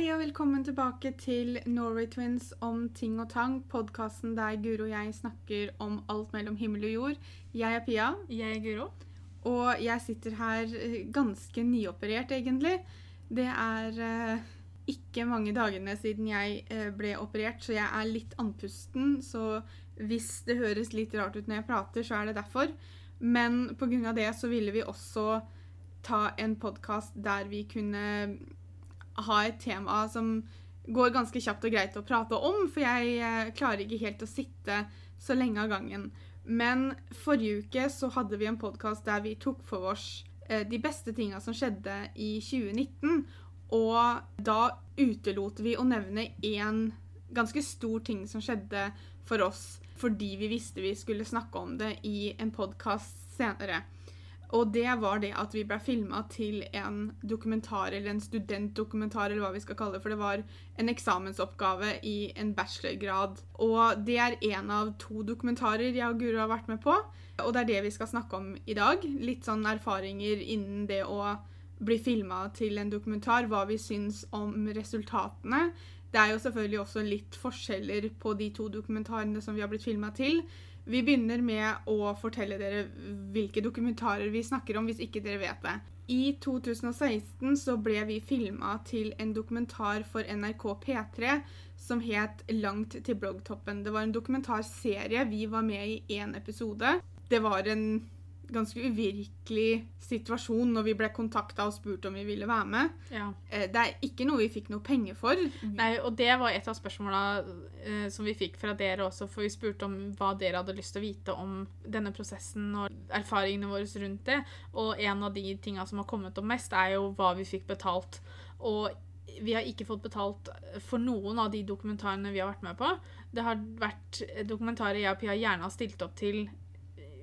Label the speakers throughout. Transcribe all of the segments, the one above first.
Speaker 1: Hei og velkommen tilbake til Norway Twins om ting og tang. Podkasten der Guro og jeg snakker om alt mellom himmel og jord. Jeg er Pia,
Speaker 2: Jeg er Guro.
Speaker 1: og jeg sitter her eh, ganske nyoperert, egentlig. Det er eh, ikke mange dagene siden jeg eh, ble operert, så jeg er litt andpusten. Så hvis det høres litt rart ut når jeg prater, så er det derfor. Men pga. det så ville vi også ta en podkast der vi kunne ha et tema som går ganske kjapt og greit å prate om, for jeg eh, klarer ikke helt å sitte så lenge av gangen. Men forrige uke så hadde vi en podkast der vi tok for oss eh, de beste tinga som skjedde i 2019. Og da utelot vi å nevne én ganske stor ting som skjedde for oss, fordi vi visste vi skulle snakke om det i en podkast senere. Og det var det at vi ble filma til en dokumentar, eller en studentdokumentar, eller hva vi skal kalle det, for det var en eksamensoppgave i en bachelorgrad. Og det er én av to dokumentarer jeg og Guro har vært med på, og det er det vi skal snakke om i dag. Litt sånn erfaringer innen det å bli filma til en dokumentar, hva vi syns om resultatene. Det er jo selvfølgelig også litt forskjeller på de to dokumentarene som vi har blitt filma til. Vi begynner med å fortelle dere hvilke dokumentarer vi snakker om, hvis ikke dere vet det. I 2016 så ble vi filma til en dokumentar for NRK P3 som het 'Langt til bloggtoppen'. Det var en dokumentarserie. Vi var med i én episode. Det var en ganske uvirkelig situasjon når vi ble kontakta og spurt om vi ville være med.
Speaker 2: Ja.
Speaker 1: Eh, Det er ikke noe vi fikk noe penger for.
Speaker 2: Nei, og det var et av spørsmåla eh, som vi fikk fra dere også, for vi spurte om hva dere hadde lyst til å vite om denne prosessen og erfaringene våre rundt det. Og en av de tinga som har kommet opp mest, er jo hva vi fikk betalt. Og vi har ikke fått betalt for noen av de dokumentarene vi har vært med på. Det har vært dokumentarer jeg og Pia gjerne har stilt opp til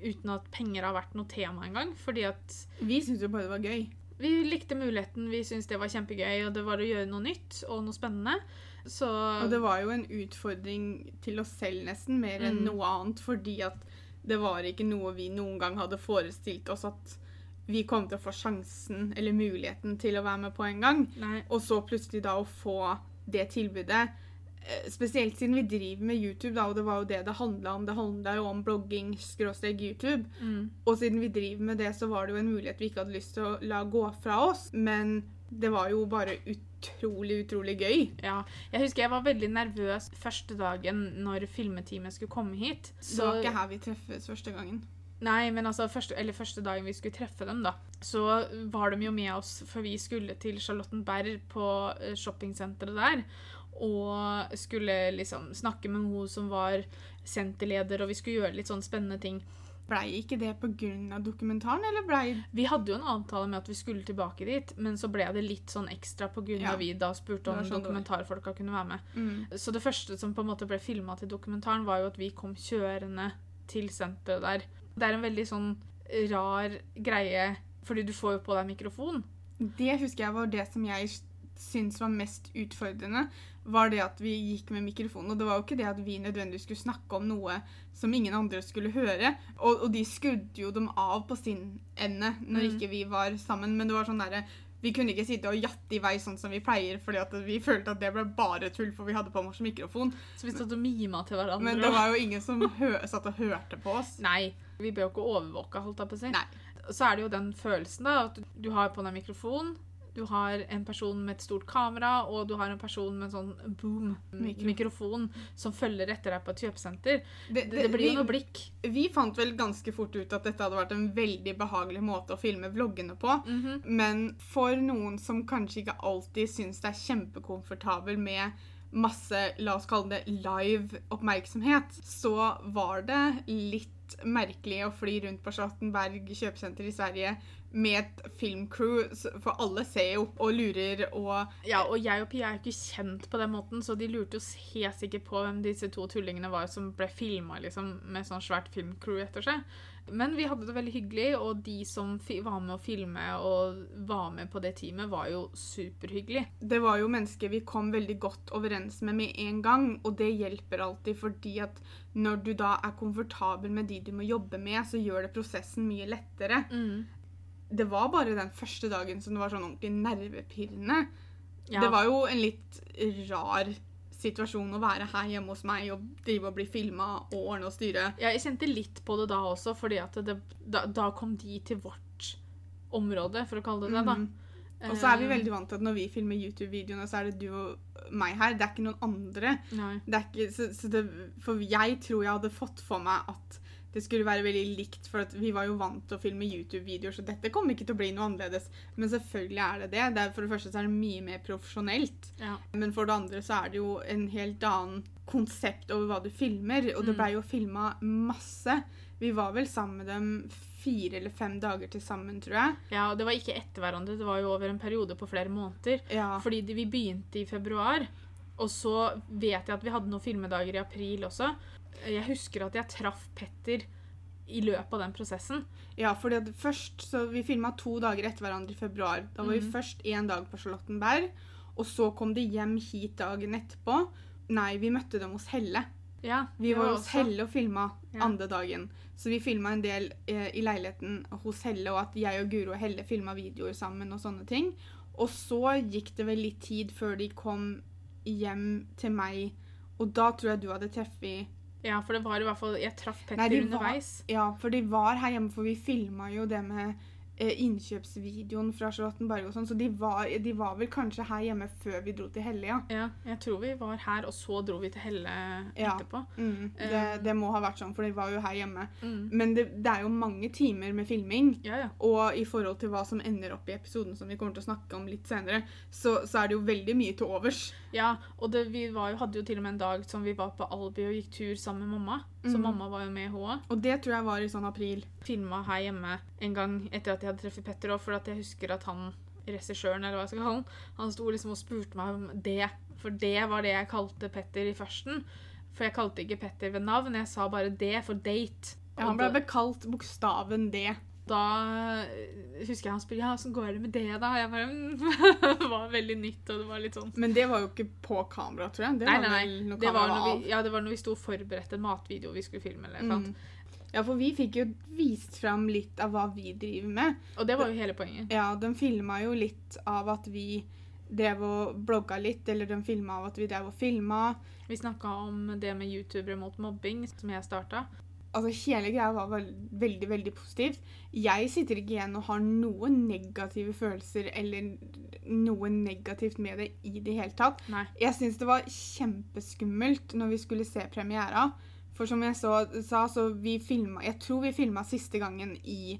Speaker 2: uten at penger har vært noe tema engang. Fordi at
Speaker 1: Vi syntes jo bare det var gøy.
Speaker 2: vi likte muligheten, vi syntes det var kjempegøy, og det var å gjøre noe nytt og noe spennende. Så
Speaker 1: Og det var jo en utfordring til oss selv nesten, mer enn
Speaker 2: Mm.
Speaker 1: noe annet, fordi at det var ikke noe vi noen gang hadde forestilt oss at vi kom til å få sjansen eller muligheten til å være med på en gang.
Speaker 2: Nei.
Speaker 1: Og så plutselig da å få det tilbudet. Eh, Spesielt siden vi driver med YouTube, da, og det var jo det det handla om. Det handla jo om blogging skråstrek YouTube.
Speaker 2: Mm.
Speaker 1: Og siden vi driver med det, så var det jo en mulighet vi ikke hadde lyst til å la gå fra oss. Men det var jo bare utrolig, utrolig gøy.
Speaker 2: Ja. Jeg husker jeg var veldig nervøs første dagen når filmeteamet skulle komme hit.
Speaker 1: Det var ikke her vi treffes første gangen.
Speaker 2: Nei, men altså første, eller første dagen vi skulle treffe dem, da, så var de jo med oss, for vi skulle til Charlottenberg på eh, shoppingsenteret der. Og skulle liksom snakke med hun som var senterleder, og vi skulle gjøre litt sånn spennende ting.
Speaker 1: Blei ikke det pga. dokumentaren, eller blei
Speaker 2: Vi hadde jo en avtale med at vi skulle tilbake dit, men så ble det litt sånn ekstra pga.
Speaker 1: Ja.
Speaker 2: vi da spurte om
Speaker 1: sånn
Speaker 2: dokumentarfolka kunne være med.
Speaker 1: mm.
Speaker 2: Så det første som på en måte ble filma til dokumentaren, var jo at vi kom kjørende til senteret der. Det er en veldig sånn rar greie, fordi du får jo på deg mikrofon.
Speaker 1: Det husker jeg var det som jeg syntes var mest utfordrende, var det at vi gikk med mikrofon. Og det var jo ikke det at vi nødvendigvis skulle snakke om noe som ingen andre skulle høre. Og, og de skrudde jo dem av på sin ende når
Speaker 2: Mm.
Speaker 1: ikke vi var sammen. Men det var sånn derre Vi kunne ikke sitte og jatte i vei sånn som vi pleier, fordi vi følte at det ble bare tull, for vi hadde på oss mikrofon.
Speaker 2: Så vi satt og mima til hverandre.
Speaker 1: Men det var jo ingen som satt og hørte på oss.
Speaker 2: Nei, vi ble jo ikke overvåka, holdt jeg på å si.
Speaker 1: Nei.
Speaker 2: Så er det jo den følelsen da, at du har på deg mikrofon, du har en person med et stort kamera, og du har en person med en sånn boom
Speaker 1: Mikrofon.
Speaker 2: mikrofon som følger etter deg på et kjøpesenter.
Speaker 1: Det,
Speaker 2: Det, det blir jo noe blikk.
Speaker 1: Vi fant vel ganske fort ut at dette hadde vært en veldig behagelig måte å filme vloggene på.
Speaker 2: Mhm.
Speaker 1: Men for noen som kanskje ikke alltid syns det er kjempekomfortabel med masse, la oss kalle det live oppmerksomhet, så var det litt merkelig å fly rundt på Charlottenberg kjøpesenter i Sverige med et filmcrew, for alle ser jo og lurer og
Speaker 2: Ja, og jeg og Pia er jo ikke kjent på den måten, så de lurte jo helt sikkert på hvem disse to tullingene var som ble filma liksom, med sånn svært filmcrew etter seg. Men vi hadde det veldig hyggelig, og de som var med å filme og var med på det teamet, var jo superhyggelig.
Speaker 1: Det var jo mennesker vi kom veldig godt overens med med en gang, og det hjelper alltid fordi at når du da er komfortabel med de du må jobbe med, så gjør det prosessen mye lettere.
Speaker 2: Mm.
Speaker 1: Det var bare den første dagen som det var sånn ordentlig nervepirrende.
Speaker 2: Ja.
Speaker 1: Det var jo en litt rar situasjon å være her hjemme hos meg og drive og bli filma og ordne og styre.
Speaker 2: Ja, jeg kjente litt på det da også, fordi at det, da, da kom de til vårt område, for å kalle det det. da.
Speaker 1: Mm. Og så er vi veldig vant til at når vi filmer YouTube-videoene, så er det du og meg her. Det er ikke noen andre. Ikke, så, så det, for jeg tror jeg hadde fått for meg at det skulle være veldig likt, for vi var jo vant til å filme YouTube-videoer, så dette kommer ikke til å bli noe annerledes. Men selvfølgelig er det det. det er, for det første så er det mye mer profesjonelt.
Speaker 2: Ja.
Speaker 1: Men for det andre så er det jo en helt annen konsept over hva du filmer, og det
Speaker 2: Mm.
Speaker 1: blei jo filma masse. Vi var vel sammen med dem fire eller fem dager til sammen, tror jeg.
Speaker 2: ja, og det var ikke etter hverandre, det var jo over en periode på flere måneder.
Speaker 1: Ja.
Speaker 2: Fordi det- vi begynte i februar, og så vet jeg at vi hadde noen filmedager i april også. Jeg husker at jeg traff Petter i løpet av den prosessen.
Speaker 1: Ja, fordi at først, så Vi filma to dager etter hverandre i februar. Da var vi
Speaker 2: Mhm.
Speaker 1: først én dag på Charlottenberg, og så kom de hjem hit dagen etterpå. Nei, vi møtte dem hos Helle.
Speaker 2: Ja,
Speaker 1: Vi var
Speaker 2: var
Speaker 1: hos
Speaker 2: også-
Speaker 1: Helle og filma
Speaker 2: Ja.
Speaker 1: andre dagen. Så vi filma en del eh, i leiligheten hos Helle, og at jeg og Guro og Helle filma videoer sammen og sånne ting. Og så gikk det vel litt tid før de kom hjem til meg, og da tror jeg du hadde treffet
Speaker 2: Ja, for det var i hvert fall Jeg traff Petter
Speaker 1: Nei, var-
Speaker 2: underveis.
Speaker 1: Ja, for de var her hjemme, for vi filma jo det med innkjøpsvideoen fra Charlottenberg og sånn, så de var, de var vel kanskje her hjemme før vi dro til Helle, ja.
Speaker 2: Ja, jeg tror vi var her, og så dro vi til Helle
Speaker 1: Ja.
Speaker 2: etterpå.
Speaker 1: Mm, det,
Speaker 2: Eh.
Speaker 1: det må ha vært sånn, for de var jo her hjemme.
Speaker 2: Mm.
Speaker 1: Men det, det er jo mange timer med filming.
Speaker 2: Ja, ja.
Speaker 1: Og i forhold til hva som ender opp i episoden, som vi kommer til å snakke om litt senere, så, så er det jo veldig mye til overs.
Speaker 2: Ja, og det, vi var jo, hadde jo til og med en dag som vi var på Albi og gikk tur sammen med mamma. Så
Speaker 1: mm.
Speaker 2: mamma var jo med, hun òg.
Speaker 1: Og det tror jeg var i sånn april.
Speaker 2: Filma her hjemme en gang etter at jeg hadde treffet Petter òg, for at jeg husker at han regissøren, eller hva jeg skal kalle han, han sto liksom og spurte meg om det. For det var det jeg kalte Petter i førsten. For jeg kalte ikke Petter ved navn, jeg sa bare det for date.
Speaker 1: Ja, han ble bekalt bokstaven D.
Speaker 2: da husker jeg han spurte ja, åssen går det med det, da? Jeg bare mm, Det var veldig nytt, og det var litt sånn
Speaker 1: Men det var jo ikke på kamera, tror jeg. Det
Speaker 2: Nei,
Speaker 1: var
Speaker 2: nei, nei.
Speaker 1: når
Speaker 2: Det var,
Speaker 1: var
Speaker 2: vi, ja, det var når vi sto og forberedte en matvideo vi skulle filme. eller noe.
Speaker 1: Mm. Ja, for vi fikk jo vist fram litt av hva vi driver med.
Speaker 2: Og det var jo hele poenget.
Speaker 1: Ja, de filma jo litt av at vi drev og blogga litt, eller de filma av at vi drev og filma.
Speaker 2: Vi snakka om det med youtubere mot mobbing, som jeg starta.
Speaker 1: Altså, hele greia var veldig, veldig positivt. Jeg sitter ikke igjen og har noen negative følelser eller noe negativt med det i det hele tatt.
Speaker 2: Nei.
Speaker 1: Jeg syns det var kjempeskummelt når vi skulle se premiera. For som jeg så, sa, så vi filma Jeg tror vi filma siste gangen i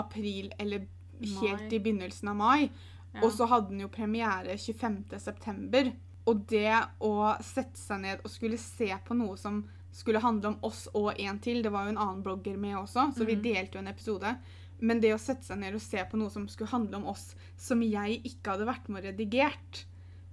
Speaker 1: april eller helt
Speaker 2: Mai.
Speaker 1: i begynnelsen av mai.
Speaker 2: Ja.
Speaker 1: Og så hadde den jo premiere 25.9. Og det å sette seg ned og skulle se på noe som skulle handle om oss og en til Det var jo en annen blogger med også, så vi
Speaker 2: Mhm.
Speaker 1: delte jo en episode. Men det å sette seg ned og se på noe som skulle handle om oss, som jeg ikke hadde vært med og redigert,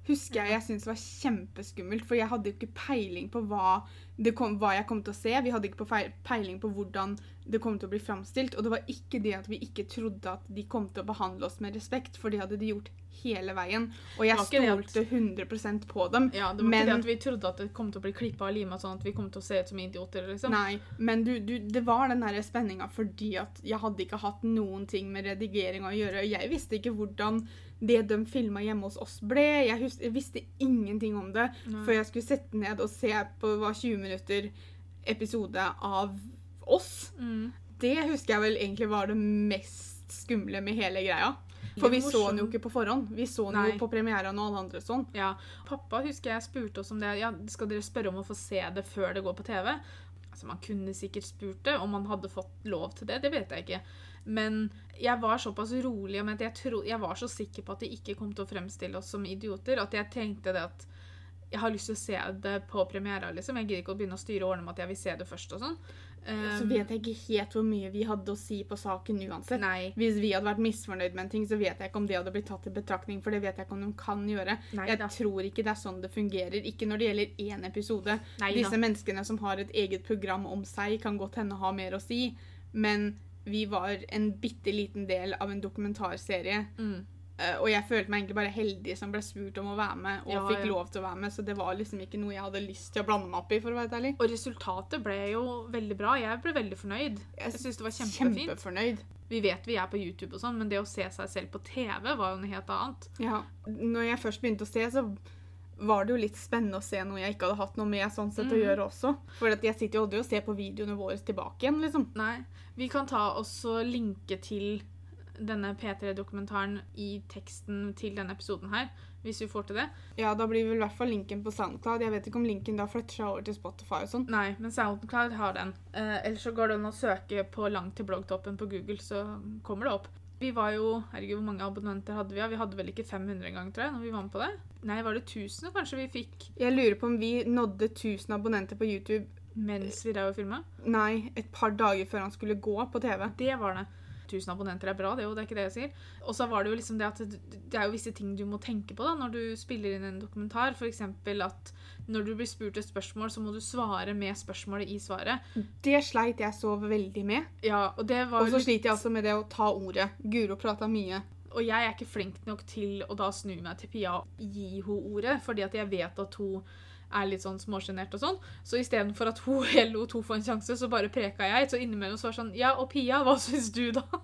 Speaker 1: husker jeg jeg syntes var kjempeskummelt. For jeg hadde jo ikke peiling på hva, det kom, hva jeg kom til å se. Vi hadde ikke på peiling på hvordan det kom til å bli framstilt. Og det var ikke det at vi ikke trodde at de kom til å behandle oss med respekt, for det hadde de gjort hele veien. Og jeg stolte 100 på dem.
Speaker 2: Ja, Det var
Speaker 1: Men-
Speaker 2: ikke det at vi trodde at det kom til å bli klippa og lima sånn at vi kom til å se ut som idioter. liksom.
Speaker 1: Nei, men du, du, det var den der spenninga fordi at jeg hadde ikke hatt noen ting med redigering å gjøre. og Jeg visste ikke hvordan det de filma hjemme hos oss ble. Jeg, hus jeg visste ingenting om det
Speaker 2: Nei.
Speaker 1: før jeg skulle sette ned og se på hva 20 minutter episode av oss.
Speaker 2: Mm.
Speaker 1: Det husker jeg vel egentlig var det mest skumle med hele greia. For vi så den jo ikke på forhånd. Vi så den
Speaker 2: Nei.
Speaker 1: jo på premieren og alle andre sånn.
Speaker 2: Ja, Pappa husker jeg spurte oss om det. Ja, Skal dere spørre om å få se det før det går på TV? Altså, Man kunne sikkert spurt det, om man hadde fått lov til det. Det vet jeg ikke. Men jeg var såpass rolig og jeg, tro, jeg var så sikker på at de ikke kom til å fremstille oss som idioter, at jeg tenkte det at jeg har lyst til å se det på premiera. Liksom. Jeg gidder ikke å begynne å styre ordne med at jeg vil se det først. og sånn.
Speaker 1: Så
Speaker 2: Um,
Speaker 1: vet jeg ikke helt hvor mye vi hadde å si på saken uansett.
Speaker 2: Nei.
Speaker 1: Hvis vi hadde vært misfornøyd med en ting, så vet jeg ikke om det hadde blitt tatt i betraktning, for det vet jeg ikke om de kan gjøre.
Speaker 2: Nei
Speaker 1: jeg
Speaker 2: da.
Speaker 1: tror ikke det er sånn det fungerer. Ikke når det gjelder én episode.
Speaker 2: Nei
Speaker 1: Disse
Speaker 2: da.
Speaker 1: menneskene som har et eget program om seg, kan godt hende ha mer å si, men vi var en bitte liten del av en dokumentarserie.
Speaker 2: Mm.
Speaker 1: Eh, Og jeg følte meg egentlig bare heldig som ble spurt om å være med, og
Speaker 2: Ja,
Speaker 1: fikk
Speaker 2: ja.
Speaker 1: lov til å være med, så det var liksom ikke noe jeg hadde lyst til å blande meg opp i, for å være ærlig.
Speaker 2: Og resultatet ble jo veldig bra. Jeg ble veldig fornøyd. Jeg synes det var kjempefint.
Speaker 1: Kjempefornøyd.
Speaker 2: Vi vet vi er på YouTube og sånn, men det å se seg selv på TV var jo noe helt annet.
Speaker 1: Ja. Når jeg først begynte å se, så var det jo litt spennende å se noe jeg ikke hadde hatt noe med sånn sett å
Speaker 2: Mhm.
Speaker 1: gjøre også. For at jeg sitter jo aldri og ser på videoene våre tilbake igjen, liksom.
Speaker 2: Nei. Vi kan ta også linke til denne P3-dokumentaren i teksten til denne episoden her, hvis vi får til det.
Speaker 1: Ja, da blir vel i hvert fall linken på SoundCloud. Jeg vet ikke om linken da flytter seg over til Spotify og sånn.
Speaker 2: Nei, men SoundCloud har den. Eh, ellers så går det an å søke på langt til bloggtoppen på Google, så kommer det opp. Vi var jo Herregud, hvor mange abonnenter hadde vi? Ja, Vi hadde vel ikke 500 engang, tror jeg, når vi var med på det? Nei, var det 1000 kanskje vi fikk
Speaker 1: Jeg lurer på om vi nådde 1000 abonnenter på YouTube
Speaker 2: mens vi drev og filma?
Speaker 1: Nei, et par dager før han skulle gå på TV.
Speaker 2: Det var det. 1000 abonnenter er bra, det er jo det er ikke det jeg sier. Og så var det jo liksom det at det er jo visse ting du må tenke på da når du spiller inn en dokumentar. F.eks. at når du blir spurt et spørsmål, så må du svare med spørsmålet i svaret.
Speaker 1: Det sleit jeg så veldig med.
Speaker 2: Ja, Og det var
Speaker 1: Og så
Speaker 2: litt-
Speaker 1: sliter jeg også med det å ta ordet. Guro prata mye.
Speaker 2: Og jeg er ikke flink nok til å da snu meg til Pia og gi henne ordet, fordi at jeg vet at hun er litt sånn småsjenert og sånn. Så istedenfor at hun eller to får en sjanse, så bare preka jeg. Så innimellom så var det sånn Ja, og Pia, hva syns du, da?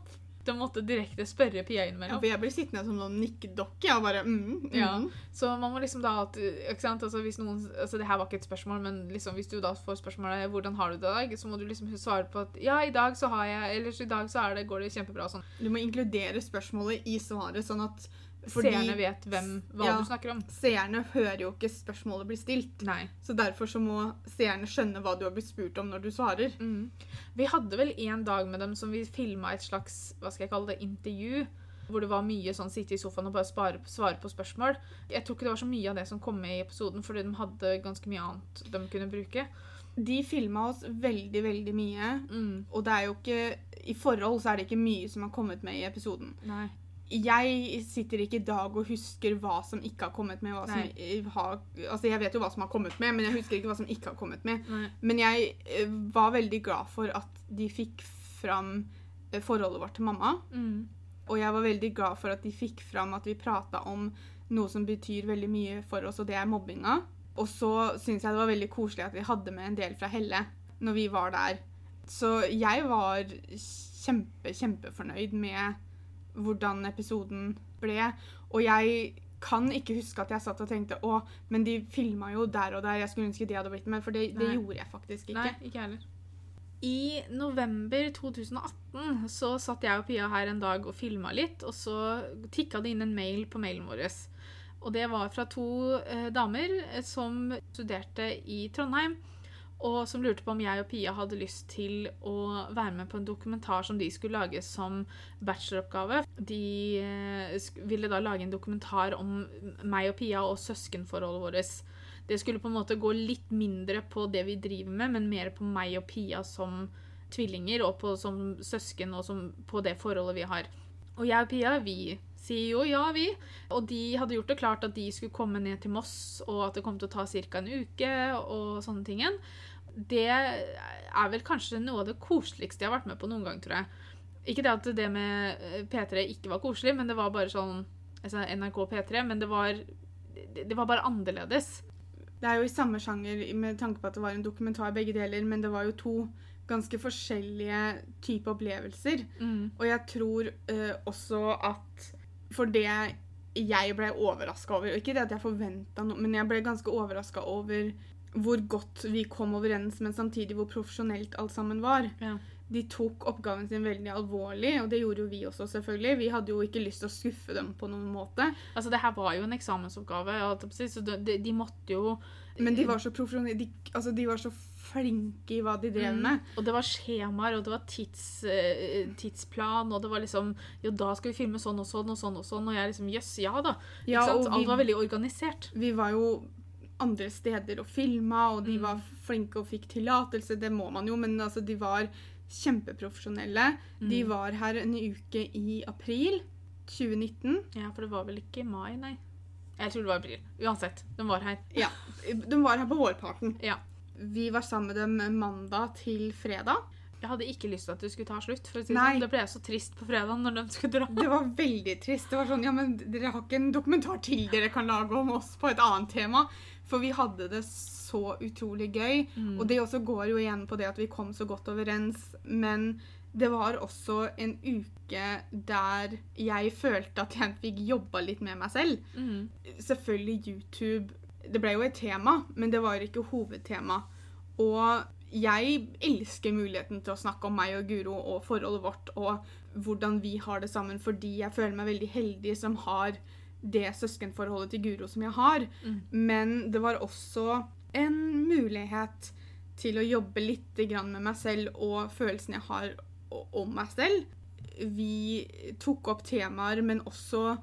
Speaker 2: Du måtte direkte spørre Pia innimellom.
Speaker 1: Ja, for jeg blir sittende som noen nikkedokke. og bare mm, mm.
Speaker 2: Ja. Så man må liksom da at, ikke sant? Altså, hvis noen, altså Det her var ikke et spørsmål, men liksom hvis du da får spørsmålet 'Hvordan har du det i dag?', så må du liksom svare på at 'Ja, i dag så har jeg Ellers i dag så det, går det kjempebra'. Sånn.
Speaker 1: Du må inkludere spørsmålet i svaret, sånn at
Speaker 2: Seerne vet hvem, hva
Speaker 1: Ja.
Speaker 2: du snakker om.
Speaker 1: seerne hører jo ikke spørsmålet bli stilt.
Speaker 2: Nei.
Speaker 1: Så derfor så må seerne skjønne hva du har blitt spurt om når du svarer.
Speaker 2: Mm. Vi hadde vel en dag med dem som vi filma et slags hva skal jeg kalle det, intervju. Hvor det var mye sånn sitte i sofaen og bare spare, svare på spørsmål. Jeg tror ikke det var så mye av det som kom med i episoden, fordi de hadde ganske mye annet de kunne bruke.
Speaker 1: De filma oss veldig, veldig mye.
Speaker 2: Mm.
Speaker 1: Og det er jo ikke I forhold så er det ikke mye som har kommet med i episoden.
Speaker 2: Nei.
Speaker 1: Jeg sitter ikke i dag og husker hva som ikke har kommet med. Har, altså Jeg vet jo hva som har kommet med, men jeg husker ikke hva som ikke har kommet med.
Speaker 2: Nei.
Speaker 1: Men jeg eh, var veldig glad for at de fikk fram eh, forholdet vårt til mamma.
Speaker 2: Mm.
Speaker 1: Og jeg var veldig glad for at de fikk fram at vi prata om noe som betyr veldig mye for oss, og det er mobbinga. Og så syns jeg det var veldig koselig at vi hadde med en del fra Helle når vi var der. Så jeg var kjempe, kjempefornøyd med hvordan episoden ble. Og jeg kan ikke huske at jeg satt og tenkte å, men de filma jo der og der, jeg skulle ønske de hadde blitt med. For det, det gjorde jeg faktisk ikke.
Speaker 2: Nei, ikke heller. I november 2018 så satt jeg og Pia her en dag og filma litt, og så tikka det inn en mail på mailen vår. Og det var fra to eh, damer eh, som studerte i Trondheim, og som lurte på om jeg og Pia hadde lyst til å være med på en dokumentar som de skulle lage som bacheloroppgave. De eh, ville da lage en dokumentar om meg og Pia og søskenforholdet vårt. Det skulle på en måte gå litt mindre på det vi driver med, men mer på meg og Pia som tvillinger, og på, som søsken, og som, på det forholdet vi har. Og jeg og Pia, vi sier jo ja, vi. Og de hadde gjort det klart at de skulle komme ned til Moss, og at det kom til å ta ca. en uke, og sånne ting. Det er vel kanskje noe av det koseligste jeg har vært med på noen gang, tror jeg. Ikke det at det med eh, P3 ikke var koselig, men det var bare sånn altså NRK P3, men det var, det, var bare annerledes.
Speaker 1: Det er jo i samme sjanger med tanke på at det var en dokumentar begge deler, men det var jo to ganske forskjellige type opplevelser. Og jeg tror uh, også at for det jeg ble overraska over og Ikke det at jeg forventa noe, men jeg ble ganske overraska over hvor godt vi kom overens, men samtidig hvor profesjonelt alt sammen var.
Speaker 2: Ja.
Speaker 1: De tok oppgaven sin veldig alvorlig, og det gjorde jo vi også, selvfølgelig. Vi hadde jo ikke lyst til å skuffe dem på noen måte,
Speaker 2: Altså, det her var jo en eksamensoppgave, så de, de, de måtte jo
Speaker 1: men de var så profesjonelle. De, altså, de var så flinke i hva de drev
Speaker 2: Mm.
Speaker 1: med.
Speaker 2: Og det var skjemaer, og det var tids, eh, tidsplan, og det var liksom Jo, da skal vi filme sånn og sånn og sånn og sånn, og jeg liksom Jøss, ja da.
Speaker 1: Ja, vi-
Speaker 2: Alt var veldig organisert.
Speaker 1: Vi var jo andre steder og filma, og de
Speaker 2: Mm.
Speaker 1: var flinke og fikk tillatelse. Det må man jo, men altså, de var kjempeprofesjonelle. De
Speaker 2: Mm.
Speaker 1: var her en uke i april 2019.
Speaker 2: Ja, for det var vel ikke mai, nei. Jeg tror det var april. Uansett, de var her.
Speaker 1: Ja, De var her på vårparten.
Speaker 2: Ja.
Speaker 1: Vi var sammen med dem mandag til fredag.
Speaker 2: Jeg hadde ikke lyst til at det skulle ta slutt. for å si
Speaker 1: Nei.
Speaker 2: sånn. Det ble så trist på fredag når de skulle dra.
Speaker 1: Det var veldig trist. Det var sånn, ja, men Dere har ikke en dokumentar til dere kan lage om oss på et annet tema? For vi hadde det så utrolig gøy.
Speaker 2: Mm.
Speaker 1: Og det også går jo igjen på det at vi kom så godt overens. Men det var også en uke der jeg følte at jeg fikk jobba litt med meg selv.
Speaker 2: Mm.
Speaker 1: Selvfølgelig YouTube Det ble jo et tema, men det var ikke hovedtema. Og jeg elsker muligheten til å snakke om meg og Guro og forholdet vårt og hvordan vi har det sammen, fordi jeg føler meg veldig heldig som har det søskenforholdet til Guro som jeg har.
Speaker 2: Mm.
Speaker 1: Men det var også en mulighet til å jobbe litt med meg selv og følelsen jeg har om meg selv. Vi tok opp temaer, men også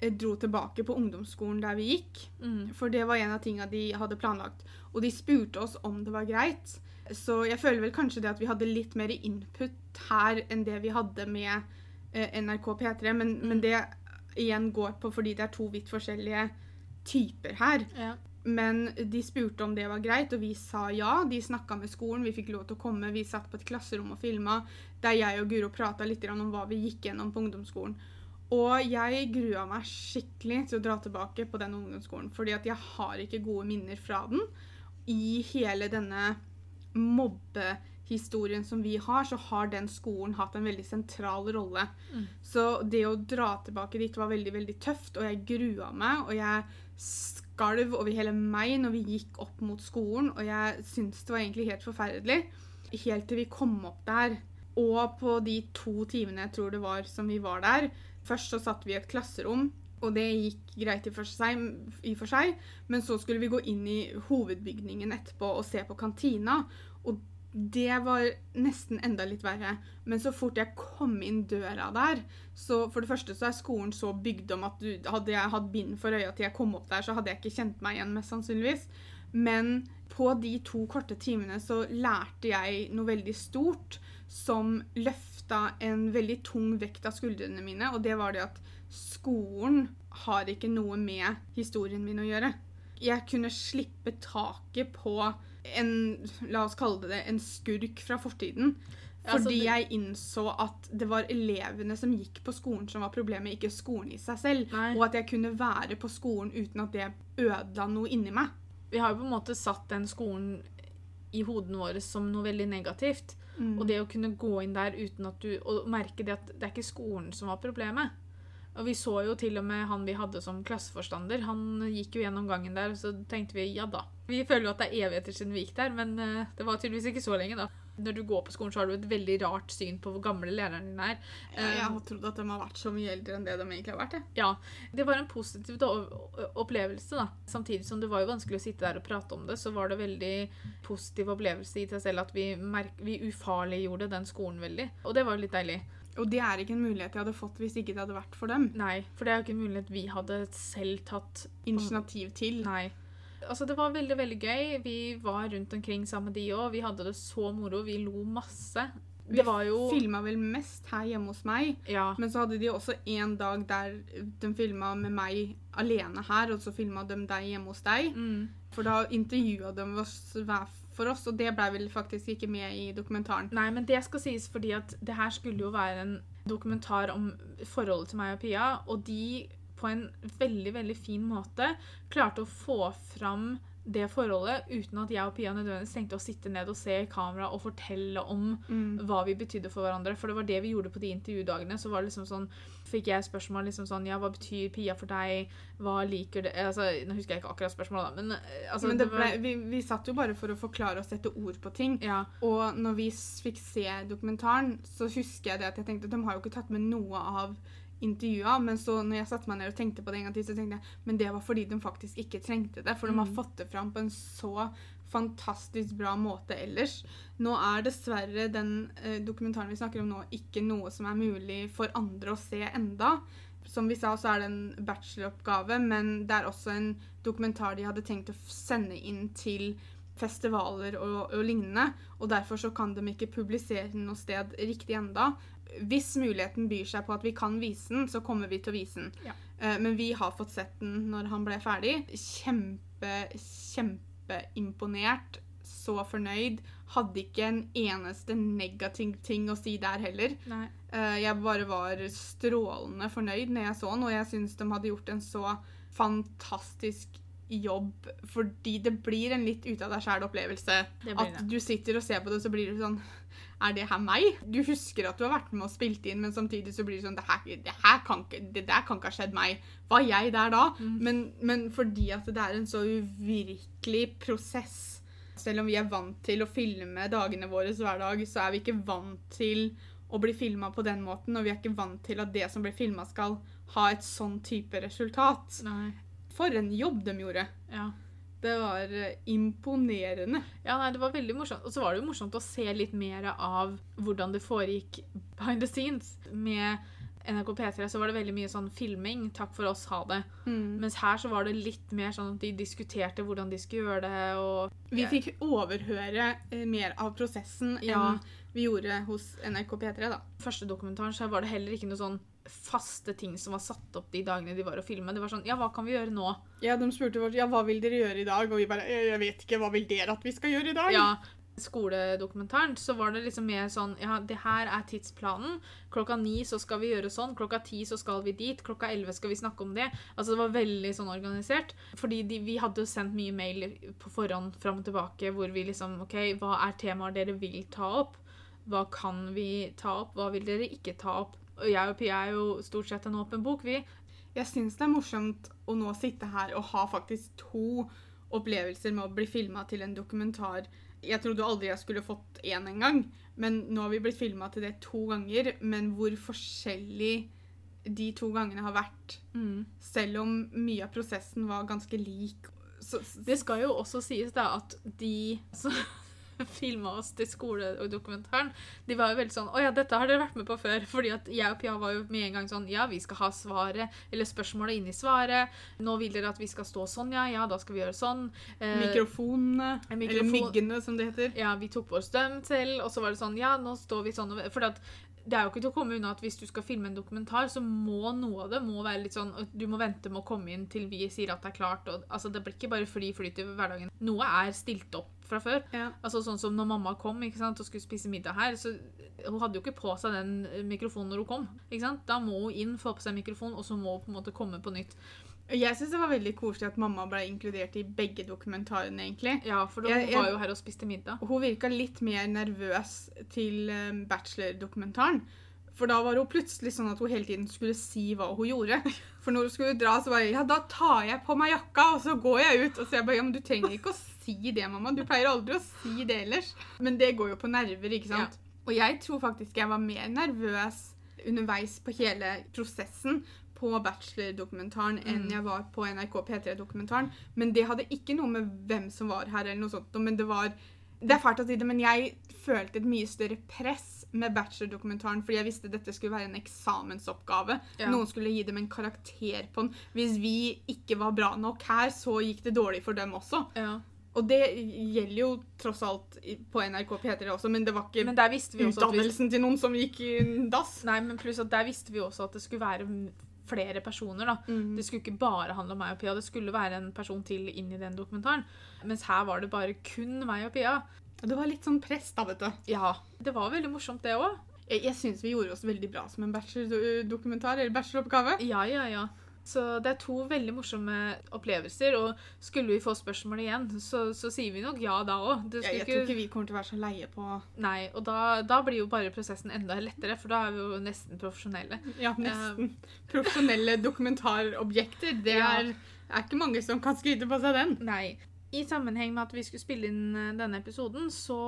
Speaker 1: dro tilbake på ungdomsskolen der vi gikk.
Speaker 2: Mm.
Speaker 1: For det var en av tingene de hadde planlagt. Og de spurte oss om det var greit. Så jeg føler vel kanskje det at vi hadde litt mer input her enn det vi hadde med eh, NRK P3. Men, men det igjen går på fordi det er to vidt forskjellige typer her.
Speaker 2: Ja.
Speaker 1: Men de spurte om det var greit, og vi sa ja. De snakka med skolen, vi fikk lov til å komme. Vi satt på et klasserom og filma, der jeg og Guro prata litt om hva vi gikk gjennom på ungdomsskolen. Og jeg grua meg skikkelig til å dra tilbake på den ungdomsskolen, fordi at jeg har ikke gode minner fra den. I hele denne mobbehistorien som vi har, så har den skolen hatt en veldig sentral rolle.
Speaker 2: Mm.
Speaker 1: Så det å dra tilbake dit var veldig, veldig tøft, og jeg grua meg, og jeg skalv over hele meg når vi gikk opp mot skolen, og jeg syntes det var egentlig helt forferdelig. Helt til vi kom opp der, og på de to timene jeg tror det var som vi var der Først så satt vi i et klasserom, og det gikk greit i for, seg, i for seg, men så skulle vi gå inn i hovedbygningen etterpå og se på kantina, og det var nesten enda litt verre. Men så fort jeg kom inn døra der, så for det første så er skolen så bygd om at du, hadde jeg hatt bind for øya til jeg kom opp der, så hadde jeg ikke kjent meg igjen, mest sannsynligvis. Men på de to korte timene så lærte jeg noe veldig stort som løfta en veldig tung vekt av skuldrene mine, og det var det at skolen har ikke noe med historien min å gjøre. Jeg kunne slippe taket på en, la oss kalle det en skurk fra fortiden. Fordi jeg innså at det var elevene som gikk på skolen som var problemet, ikke skolen i seg selv.
Speaker 2: Nei.
Speaker 1: Og at jeg kunne være på skolen uten at det ødela noe inni meg.
Speaker 2: Vi har jo på en måte satt den skolen i hodene våre som noe veldig negativt.
Speaker 1: Mm.
Speaker 2: Og det å kunne gå inn der uten at du Og merke det at det er ikke skolen som var problemet. Og vi så jo til og med han vi hadde som klasseforstander. Han gikk jo gjennom gangen der, og så tenkte vi ja da. Vi føler jo at det er evigheter siden vi gikk der, men eh, det var tydeligvis ikke så lenge, da. Når du går på skolen, så har du et veldig rart syn på hvor gamle læreren din er.
Speaker 1: Jeg, har trodd at de har vært så mye eldre enn det de egentlig har vært. Jeg.
Speaker 2: Ja, det var en positiv opplevelse, da. Samtidig som det var jo vanskelig å sitte der og prate om det, så var det veldig positiv opplevelse i seg selv at vi, vi ufarliggjorde den skolen veldig. Og det var jo litt deilig.
Speaker 1: Og det er ikke en mulighet jeg hadde fått hvis ikke det hadde vært for dem.
Speaker 2: Nei, for det er jo ikke en mulighet vi hadde selv tatt
Speaker 1: Initiativ til.
Speaker 2: Nei. Altså, det var veldig, veldig gøy. Vi var rundt omkring sammen med de òg. Vi hadde det så moro. Vi lo masse.
Speaker 1: Vi
Speaker 2: jo
Speaker 1: filma vel mest her hjemme hos meg,
Speaker 2: Ja.
Speaker 1: men så hadde de også en dag der de filma med meg alene her, og så filma de deg hjemme hos deg.
Speaker 2: Mm.
Speaker 1: For da intervjua de oss hver for oss, og det blei vel faktisk ikke med i dokumentaren.
Speaker 2: Nei, men det skal sies fordi at det her skulle jo være en dokumentar om forholdet til meg og Pia, og de på en veldig, veldig fin måte klarte å få fram det forholdet uten at jeg og Pia nødvendigvis tenkte å sitte ned og se i kamera og fortelle om
Speaker 1: Mm.
Speaker 2: hva vi betydde for hverandre. For det var det vi gjorde på de intervjudagene. Så var det liksom sånn, fikk jeg spørsmål liksom sånn Ja, hva betyr Pia for deg? Hva liker det Altså, Nå husker jeg ikke akkurat spørsmålet, men eh, altså
Speaker 1: Men det ble, vi, vi satt jo bare for å forklare og sette ord på ting.
Speaker 2: Ja.
Speaker 1: Og når vi fikk se dokumentaren, så husker jeg det at jeg tenkte at de har jo ikke tatt med noe av intervjua, men så når jeg satte meg ned og tenkte på det en gang til, så tenkte jeg men det var fordi de faktisk ikke trengte det, for de har
Speaker 2: Mm.
Speaker 1: fått det fram på en så fantastisk bra måte ellers. Nå er dessverre den eh, dokumentaren vi snakker om nå, ikke noe som er mulig for andre å se enda. Som vi sa, så er det en bacheloroppgave, men det er også en dokumentar de hadde tenkt å sende inn til festivaler og, og lignende, og derfor så kan de ikke publisere den noe sted riktig enda. Hvis muligheten byr seg på at vi kan vise den, så kommer vi til å vise den.
Speaker 2: Ja.
Speaker 1: Eh, men vi har fått sett den når han ble ferdig. Kjempe, kjempeimponert. så fornøyd. Hadde ikke en eneste negativ ting å si der heller.
Speaker 2: Nei.
Speaker 1: Eh, Jeg bare var strålende fornøyd når jeg så den, og jeg syns de hadde gjort en så fantastisk jobb, fordi det blir en litt ute av deg sjæl-opplevelse.
Speaker 2: Det blir
Speaker 1: At
Speaker 2: det.
Speaker 1: du sitter og ser på det, og så blir det sånn Er det her meg? Du husker at du har vært med og spilt inn, men samtidig så blir det sånn Det, her, det, her kan, ikke, det der kan ikke ha skjedd meg. Var jeg der da?
Speaker 2: Mm.
Speaker 1: Men, men fordi at det er en så uvirkelig prosess Selv om vi er vant til å filme dagene våre hver dag, så er vi ikke vant til å bli filma på den måten, og vi er ikke vant til at det som blir filma, skal ha et sånn type resultat.
Speaker 2: Nei.
Speaker 1: For en jobb de gjorde.
Speaker 2: Ja.
Speaker 1: Det var eh, imponerende.
Speaker 2: Ja, nei, det var veldig morsomt. Og så var det jo morsomt å se litt mer av hvordan det foregikk behind the scenes. Med NRK P3 så var det veldig mye sånn filming. Takk for oss, ha det. Mens her så var det litt mer sånn at de diskuterte hvordan de skulle gjøre det, og
Speaker 1: Vi fikk overhøre eh, mer av prosessen
Speaker 2: Ja.
Speaker 1: enn vi gjorde hos NRK P3, da.
Speaker 2: første dokumentaren så var det heller ikke noe sånn faste ting som var satt opp de dagene de var og filma. Det var sånn Ja, hva kan vi gjøre nå?
Speaker 1: Ja, De spurte ja, hva vil dere gjøre i dag, og vi bare «Eh, jeg vet ikke, hva vil dere at vi skal gjøre i dag?
Speaker 2: Ja, skoledokumentaren så var det liksom mer sånn Ja, det her er tidsplanen. Klokka ni så skal vi gjøre sånn. Klokka ti så skal vi dit. Klokka elleve skal vi snakke om det. Altså det var veldig sånn organisert. Fordi de, vi hadde jo sendt mye mail på forhånd fram og tilbake hvor vi liksom OK, hva er temaer dere vil ta opp? Hva kan vi ta opp? Hva vil dere ikke ta opp? Og jeg og Pia er jo stort sett en åpen bok, vi.
Speaker 1: Jeg syns det er morsomt å nå sitte her og ha faktisk to opplevelser med å bli filma til en dokumentar. Jeg trodde aldri jeg skulle fått én engang, men nå har vi blitt filma til det to ganger. Men hvor forskjellig de to gangene har vært, selv om mye av prosessen var ganske lik. Så,
Speaker 2: Det skal jo også sies da at de som filma oss til skoledokumentaren, de var jo veldig sånn Å ja, dette har dere vært med på før. Fordi at jeg og Pia var jo med en gang sånn Ja, vi skal ha svaret, eller spørsmålet inni svaret. Nå vil dere at vi skal stå sånn, ja. Ja, da skal vi gjøre sånn. Eh,
Speaker 1: mikrofonene,
Speaker 2: Mikrofon,
Speaker 1: eller myggene som det heter.
Speaker 2: ja, vi tok på oss dem selv, og så var det sånn Ja, nå står vi sånn For at det er jo ikke til å komme unna at hvis du skal filme en dokumentar, så må noe av det må være litt sånn Du må vente med å komme inn til vi sier at det er klart. Og, altså, det blir ikke bare fly flyt i hverdagen. Noe er stilt opp fra før.
Speaker 1: Ja.
Speaker 2: Altså Sånn som når mamma kom sant, og skulle spise middag her, så hun hadde jo ikke på seg den eh, mikrofonen når hun kom. Da må hun inn, få på seg mikrofon, og så må hun på en måte komme på nytt.
Speaker 1: Jeg syns det var veldig koselig at mamma ble inkludert i begge dokumentarene, egentlig.
Speaker 2: Ja, For hun
Speaker 1: Jeg- jeg-
Speaker 2: var jo her og spiste middag.
Speaker 1: Hun virka litt mer nervøs til eh, bachelor-dokumentaren. For da var hun plutselig sånn at hun hele tiden skulle si hva hun gjorde. For når hun skulle dra, så bare Ja, da tar jeg på meg jakka, og så går jeg ut. Og så jeg bare Ja, men du trenger ikke å si det, mamma. Du pleier aldri å si det ellers. Men det går jo på nerver, ikke sant. Og jeg tror faktisk jeg var mer nervøs underveis på hele prosessen på bachelor-dokumentaren enn
Speaker 2: Mm.
Speaker 1: jeg var på NRK P3-dokumentaren. Men det hadde ikke noe med hvem som var her, eller noe sånt. Men det var Det er fælt å si det, men jeg følte et mye større press med bachelor-dokumentaren fordi jeg visste dette skulle være en eksamensoppgave.
Speaker 2: Ja.
Speaker 1: Noen skulle gi dem en karakter på den. Hvis vi ikke var bra nok her, så gikk det dårlig for dem også.
Speaker 2: Ja.
Speaker 1: Og det gjelder jo tross alt på NRK P3 også, men det var ikke
Speaker 2: Men vi
Speaker 1: utdannelsen til noen som gikk i dass.
Speaker 2: Nei, men pluss at der visste vi også at det skulle være flere personer. da.
Speaker 1: Mm.
Speaker 2: Det skulle ikke bare handle om meg og Pia, det skulle være en person til inn i den dokumentaren. Mens her var det bare kun meg og Pia.
Speaker 1: Og det var litt sånn press, da, vet du.
Speaker 2: Ja, det var veldig morsomt det òg.
Speaker 1: Jeg, jeg syns vi gjorde oss veldig bra som en bachelordokumentar, eller bacheloroppgave.
Speaker 2: Ja, ja, ja. Så det er to veldig morsomme opplevelser, og skulle vi få spørsmål igjen, så, så sier vi nok ja da òg.
Speaker 1: Jeg, ikke... tror ikke vi kommer til å være så leie på
Speaker 2: Nei, og da, da blir jo bare prosessen enda lettere, for da er vi jo nesten profesjonelle.
Speaker 1: Ja, nesten. Profesjonelle dokumentarobjekter. Det
Speaker 2: Ja.
Speaker 1: er, er ikke mange som kan skryte på seg den.
Speaker 2: Nei. I sammenheng med at vi skulle spille inn eh, denne episoden, så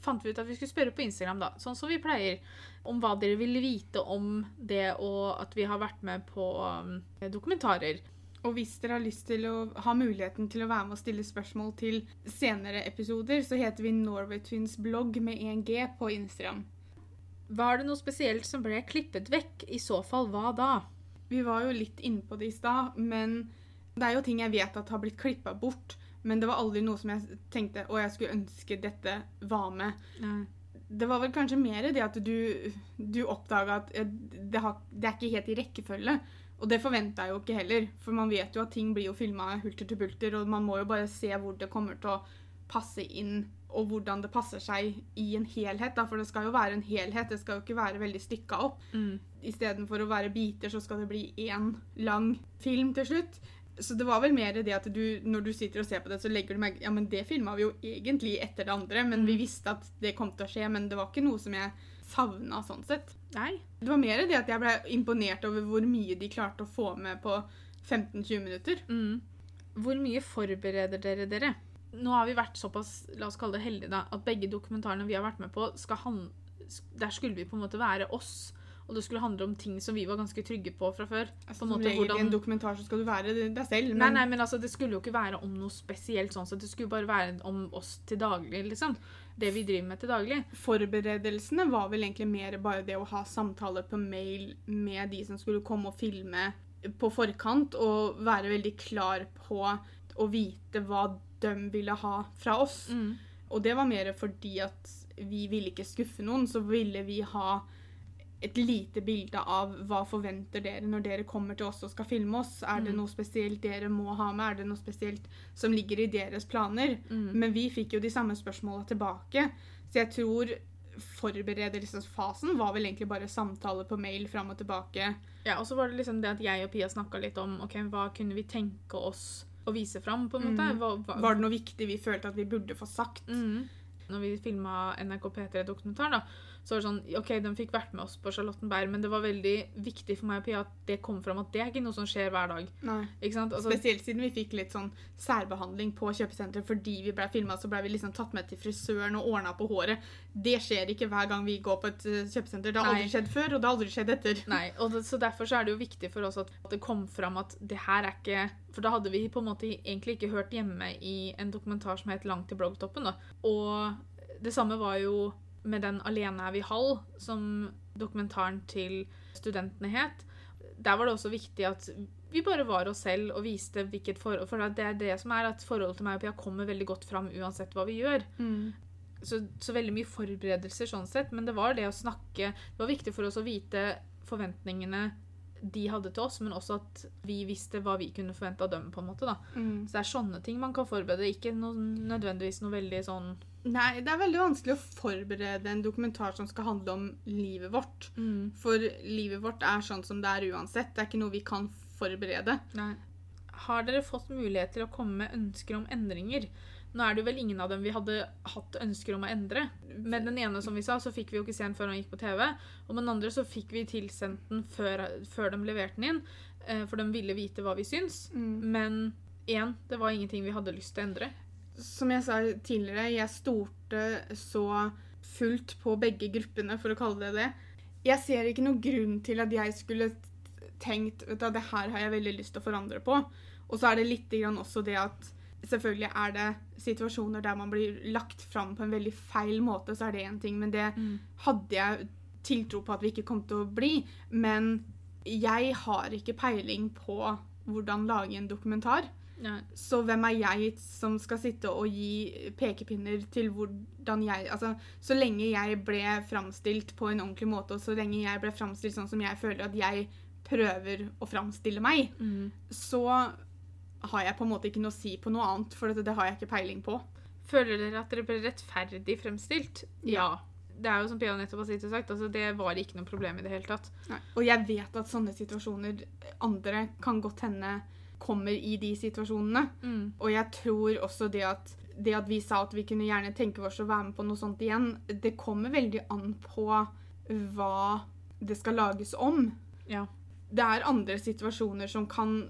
Speaker 2: fant vi ut at vi skulle spørre på Instagram, da, sånn som vi pleier, om hva dere ville vite om det og at vi har vært med på um, dokumentarer.
Speaker 1: Og hvis dere har lyst til å ha muligheten til å være med og stille spørsmål til senere episoder, så heter vi Norway Twins blogg med 1G på Instagram.
Speaker 2: Var det noe spesielt som ble klippet vekk? I så fall, hva da?
Speaker 1: Vi var jo litt inne på det i stad, men det er jo ting jeg vet at har blitt klippa bort. Men det var aldri noe som jeg tenkte å, jeg skulle ønske dette var med.
Speaker 2: Nei.
Speaker 1: Det var vel kanskje mer det at du, du oppdaga at det, har, det er ikke helt i rekkefølge. Og det forventa jeg jo ikke heller, for man vet jo at ting blir jo filma hulter til bulter, og man må jo bare se hvor det kommer til å passe inn, og hvordan det passer seg i en helhet. Da, for det skal jo være en helhet, det skal jo ikke være veldig stykka opp.
Speaker 2: Mm.
Speaker 1: Istedenfor å være biter, så skal det bli én lang film til slutt. Så det var vel mer det at du, når du sitter og ser på det, så legger du merke Ja, men det filma vi jo egentlig etter det andre, men vi visste at det kom til å skje, men det var ikke noe som jeg savna sånn sett.
Speaker 2: Nei.
Speaker 1: Det var mer det at jeg ble imponert over hvor mye de klarte å få med på 15-20 minutter.
Speaker 2: Mm. Hvor mye forbereder dere dere? Nå har vi vært såpass la oss kalle det heldige da, at begge dokumentarene vi har vært med på, skal han, der skulle vi på en måte være oss. Og det skulle handle om ting som vi var ganske trygge på fra før.
Speaker 1: Altså,
Speaker 2: på en
Speaker 1: som
Speaker 2: måte
Speaker 1: regel I en dokumentar så skal du være deg selv.
Speaker 2: Nei,
Speaker 1: Men
Speaker 2: nei, men altså, det skulle jo ikke være om noe spesielt sånn, så det skulle bare være om oss til daglig, liksom. Det vi driver med til daglig.
Speaker 1: forberedelsene var vel egentlig mer bare det å ha samtaler på mail med de som skulle komme og filme på forkant, og være veldig klar på å vite hva de ville ha fra oss.
Speaker 2: Mm.
Speaker 1: Og det var mer fordi at vi ville ikke skuffe noen, så ville vi ha et lite bilde av hva forventer dere når dere kommer til oss og skal filme oss. Er det
Speaker 2: Mm.
Speaker 1: noe spesielt dere må ha med? Er det noe spesielt som ligger i deres planer?
Speaker 2: Mm.
Speaker 1: Men vi fikk jo de samme spørsmåla tilbake, så jeg tror forberedelsesfasen var vel egentlig bare samtale på mail fram og tilbake.
Speaker 2: Ja, og så var det liksom det at jeg og Pia snakka litt om ok, hva kunne vi tenke oss å vise fram, på en måte.
Speaker 1: Mm.
Speaker 2: Hva, hva,
Speaker 1: Var det noe viktig vi følte at vi burde få sagt?
Speaker 2: Mm. Når vi filma NRK P3-dokumentar, da, så var det sånn OK, de fikk vært med oss på Charlottenberg, men det var veldig viktig for meg og Pia at det kom fram at det er ikke noe som skjer hver dag.
Speaker 1: Nei.
Speaker 2: Altså,
Speaker 1: Spesielt siden vi fikk litt sånn særbehandling på kjøpesenteret fordi vi ble filma, så ble vi liksom tatt med til frisøren og ordna på håret. Det skjer ikke hver gang vi går på et eh, kjøpesenter. Det har aldri
Speaker 2: Nei.
Speaker 1: skjedd før, og det har aldri skjedd etter.
Speaker 2: Nei, og det, så derfor så er det jo viktig for oss at det kom fram at det her er ikke For da hadde vi på en måte egentlig ikke hørt hjemme i en dokumentar som het 'Langt til bloggtoppen'. da. Og det samme var jo med den 'Alene er vi halv', som dokumentaren til studentene het. Der var det også viktig at vi bare var oss selv og viste hvilket forhold For det er det som er at forholdet til meg og Pia kommer veldig godt fram uansett hva vi gjør. så, så veldig mye forberedelser sånn sett, men det var det å snakke Det var viktig for oss å vite forventningene de hadde til oss, men også at vi visste hva vi kunne forvente av dem. på en måte da.
Speaker 1: Mm.
Speaker 2: Så det er sånne ting man kan forberede, ikke noe, nødvendigvis noe veldig sånn
Speaker 1: Nei, det er veldig vanskelig å forberede en dokumentar som skal handle om livet vårt.
Speaker 2: mm,
Speaker 1: For livet vårt er sånn som det er uansett. Det er ikke noe vi kan forberede.
Speaker 2: Nei. Har dere fått mulighet til å komme med ønsker om endringer? Nå er det jo vel ingen av dem vi hadde hatt ønsker om å endre. Med den ene som vi sa, så fikk vi jo ikke se den før han gikk på TV. Og med den andre så fikk vi tilsendt den før, før de leverte den inn. eh, For de ville vite hva vi syns. Men igjen, det var ingenting vi hadde lyst til å endre.
Speaker 1: Som jeg sa tidligere, jeg stolte så fullt på begge gruppene, for å kalle det det. Jeg ser ikke noen grunn til at jeg skulle tenkt vet du, at det her har jeg veldig lyst til å forandre på. Og så er det litt grann også det at selvfølgelig er det situasjoner der man blir lagt fram på en veldig feil måte, så er det én ting. Men det hadde jeg tiltro på at vi ikke kom til å bli. Men jeg har ikke peiling på hvordan lage en dokumentar.
Speaker 2: Nei.
Speaker 1: Så hvem er jeg som skal sitte og gi pekepinner til hvordan jeg Altså, så lenge jeg ble framstilt på en ordentlig måte, og så lenge jeg ble framstilt sånn som jeg føler at jeg prøver å framstille meg,
Speaker 2: Mm.
Speaker 1: så har jeg på en måte ikke noe å si på noe annet, for det, det har jeg ikke peiling på.
Speaker 2: Føler dere at dere ble rettferdig fremstilt? Ja. Det er jo som Pia nettopp har sagt, altså det var ikke noe problem i det hele tatt.
Speaker 1: Og jeg vet at sånne situasjoner andre kan godt hende kommer i de situasjonene.
Speaker 2: Mm.
Speaker 1: Og jeg tror også det at, det at vi sa at vi kunne gjerne tenke oss å være med på noe sånt igjen, det kommer veldig an på hva det skal lages om.
Speaker 2: Ja.
Speaker 1: Det er andre situasjoner som kan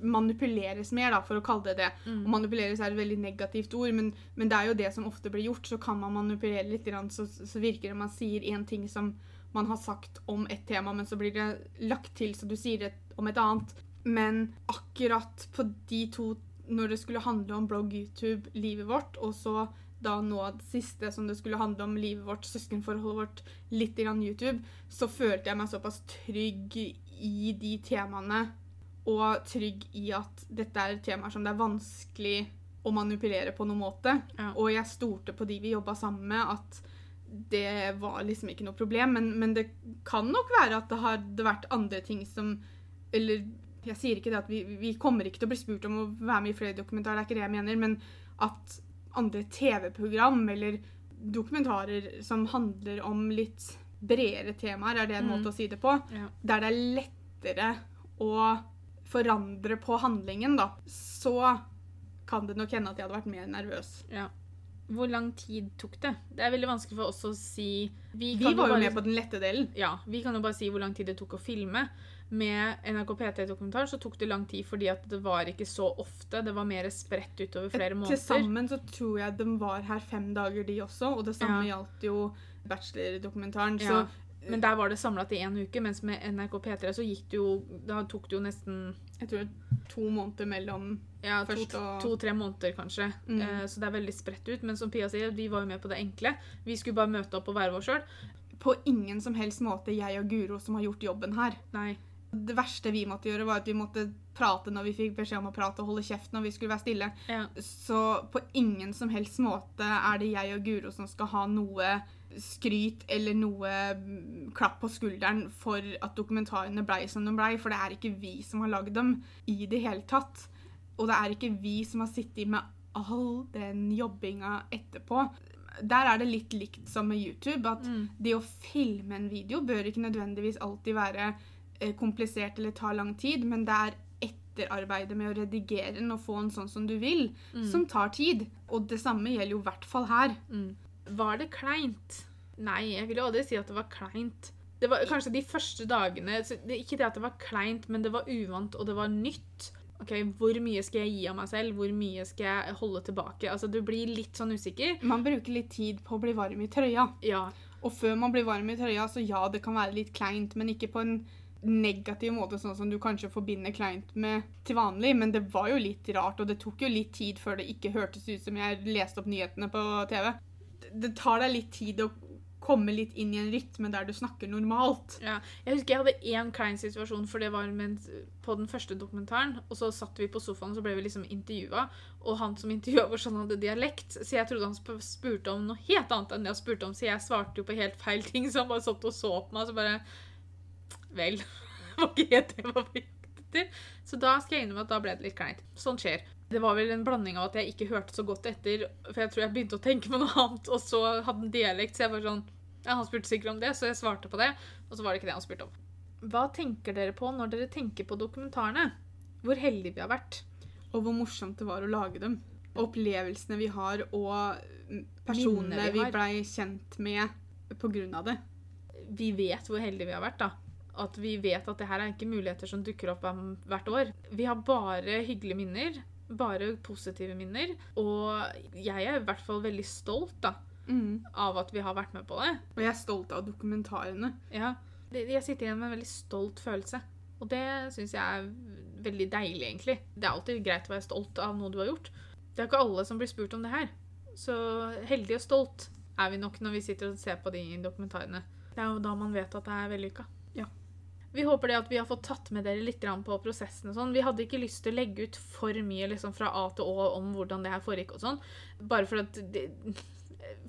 Speaker 1: manipuleres mer, da, for å kalle det det.
Speaker 2: Mm.
Speaker 1: Og manipuleres er et veldig negativt ord, men, men det er jo det som ofte blir gjort. Så kan man manipulere litt, så, så virker det man sier én ting som man har sagt om et tema, men så blir det lagt til så du sier det om et annet. Men akkurat på de to, når det skulle handle om blogg, YouTube, livet vårt, og så da nå det siste som det skulle handle om livet vårt, søskenforholdet vårt, litt grann YouTube, så følte jeg meg såpass trygg i de temaene, og trygg i at dette er temaer som det er vanskelig å manipulere på noen måte.
Speaker 2: Ja.
Speaker 1: Og jeg stolte på de vi jobba sammen med, at det var liksom ikke noe problem. Men, men det kan nok være at det hadde vært andre ting som Eller jeg sier ikke det at vi, vi kommer ikke til å bli spurt om å være med i flere dokumentarer, det er ikke det jeg mener, men at andre TV-program eller dokumentarer som handler om litt bredere temaer, er det en
Speaker 2: Mm.
Speaker 1: måte å si det på,
Speaker 2: Ja.
Speaker 1: der det er lettere å forandre på handlingen, da, så kan det nok hende at jeg hadde vært mer nervøs.
Speaker 2: ja. Hvor lang tid tok det? Det er veldig vanskelig for oss å si
Speaker 1: Vi
Speaker 2: kan
Speaker 1: var jo
Speaker 2: bare-
Speaker 1: med på den lette delen.
Speaker 2: Ja, vi kan jo bare si hvor lang tid det tok å filme. Med NRK PT-dokumentar så tok det lang tid fordi at det var ikke så ofte. Det var mer spredt utover flere måneder.
Speaker 1: Til sammen så tror jeg de var her fem dager, de også, og det samme
Speaker 2: Ja.
Speaker 1: gjaldt jo bachelordokumentaren. Så
Speaker 2: Ja. Men der var det samla til én uke, mens med NRK P3 så gikk det jo Da tok det jo nesten
Speaker 1: jeg tror to måneder mellom
Speaker 2: ja, to-tre måneder, kanskje.
Speaker 1: Mm.
Speaker 2: Eh, så det er veldig spredt ut. Men som Pia sier, vi var jo med på det enkle. Vi skulle bare møte opp og være oss sjøl.
Speaker 1: På ingen som helst måte jeg og Guro som har gjort jobben her.
Speaker 2: Nei.
Speaker 1: Det verste vi måtte gjøre, var at vi måtte prate når vi fikk beskjed om å prate og holde kjeft når vi skulle være stille.
Speaker 2: Ja.
Speaker 1: Så på ingen som helst måte er det jeg og Guro som skal ha noe skryt eller noe klapp på skulderen for at dokumentarene blei som de blei, for det er ikke vi som har lagd dem i det hele tatt. Og det er ikke vi som har sittet med all den jobbinga etterpå. Der er det litt likt som med YouTube, at
Speaker 2: Mm.
Speaker 1: det å filme en video bør ikke nødvendigvis alltid være komplisert eller tar lang tid, men det er etterarbeidet med å redigere den og få den sånn som du vil, som tar tid. Og det samme gjelder jo i hvert fall her.
Speaker 2: Mm. Var det kleint? Nei, jeg vil jo aldri si at det var kleint. Det var kanskje de første dagene så det, Ikke det at det var kleint, men det var uvant, og det var nytt. Ok, Hvor mye skal jeg gi av meg selv? Hvor mye skal jeg holde tilbake? Altså, Du blir litt sånn usikker.
Speaker 1: Man bruker litt tid på å bli varm i trøya.
Speaker 2: Ja.
Speaker 1: Og før man blir varm i trøya, så ja, det kan være litt kleint, men ikke på en negativ måte, sånn som du kanskje forbinder kleint med til vanlig. Men det var jo litt rart, og det tok jo litt tid før det ikke hørtes ut som jeg leste opp nyhetene på TV. Det- tar deg litt tid å komme litt inn i en rytme der du snakker normalt.
Speaker 2: ja. Jeg husker jeg hadde én klein situasjon, for det var mens, på den første dokumentaren. Og så satt vi på sofaen, og så ble vi liksom intervjua. Og han som intervjua var sånn hadde dialekt, så jeg trodde han spurte om noe helt annet enn det han spurte om, så jeg svarte jo på helt feil ting, så han bare satt og så på meg, og så bare Vel. Det var ikke helt det jeg var på jakt etter. Så da skal jeg innrømme at da ble det litt kleint. Sånn skjer. Det var vel en blanding av at jeg ikke hørte så godt etter, for jeg tror jeg begynte å tenke på noe annet, og så hadde han dialekt, så jeg var sånn Ja, han spurte sikkert om det, så jeg svarte på det, og så var det ikke det han spurte om. Hva tenker dere på når dere tenker på dokumentarene? Hvor heldige vi har vært.
Speaker 1: Og hvor morsomt det var å lage dem. Opplevelsene vi har, og personene
Speaker 2: vi
Speaker 1: vi blei kjent med på grunn av det.
Speaker 2: Vi vet hvor heldige vi har vært, da. At vi vet at det her er ikke muligheter som dukker opp hvert år. Vi har bare hyggelige minner. Bare positive minner. Og jeg er i hvert fall veldig stolt da,
Speaker 1: Mm.
Speaker 2: av at vi har vært med på det.
Speaker 1: Og jeg er stolt av dokumentarene.
Speaker 2: Ja. Jeg sitter igjen med en veldig stolt følelse. Og det syns jeg er veldig deilig, egentlig. Det er alltid greit å være stolt av noe du har gjort. Det er ikke alle som blir spurt om det her. Så heldig og stolt er vi nok når vi sitter og ser på de dokumentarene. Det er jo da man vet at det er vellykka. Vi håper det at vi har fått tatt med dere litt på prosessen og sånn. Vi hadde ikke lyst til å legge ut for mye liksom, fra A til Å om hvordan det her foregikk og sånn. Bare for at det,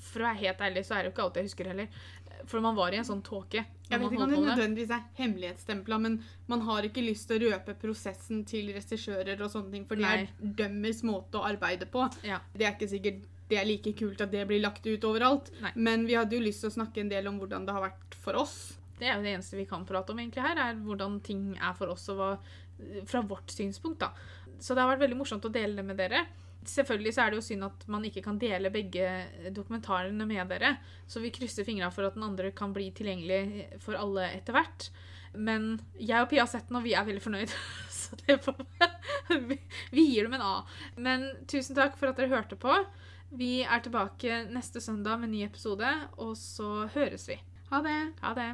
Speaker 2: For å være helt ærlig, så er det jo ikke alt jeg husker heller. For man var i en sånn tåke.
Speaker 1: Jeg vet ikke om det. nødvendigvis er hemmelighetsstempla, men man har ikke lyst til å røpe prosessen til regissører og sånne ting, for det er dømmers måte å arbeide på.
Speaker 2: Ja.
Speaker 1: Det er ikke sikkert det er like kult at det blir lagt ut overalt,
Speaker 2: Nei.
Speaker 1: men vi hadde jo lyst til å snakke en del om hvordan det har vært for oss.
Speaker 2: Det er jo det eneste vi kan prate om egentlig her, er hvordan ting er for oss og hva, fra vårt synspunkt. da. Så det har vært veldig morsomt å dele det med dere. Selvfølgelig så er det jo synd at man ikke kan dele begge dokumentarene med dere, så vi krysser fingra for at den andre kan bli tilgjengelig for alle etter hvert. Men jeg og Pia har sett den, og vi er veldig fornøyd. Så vi, vi gir dem en A. Men tusen takk for at dere hørte på. Vi er tilbake neste søndag med en ny episode, og så høres vi.
Speaker 1: Ha det!
Speaker 2: Ha det.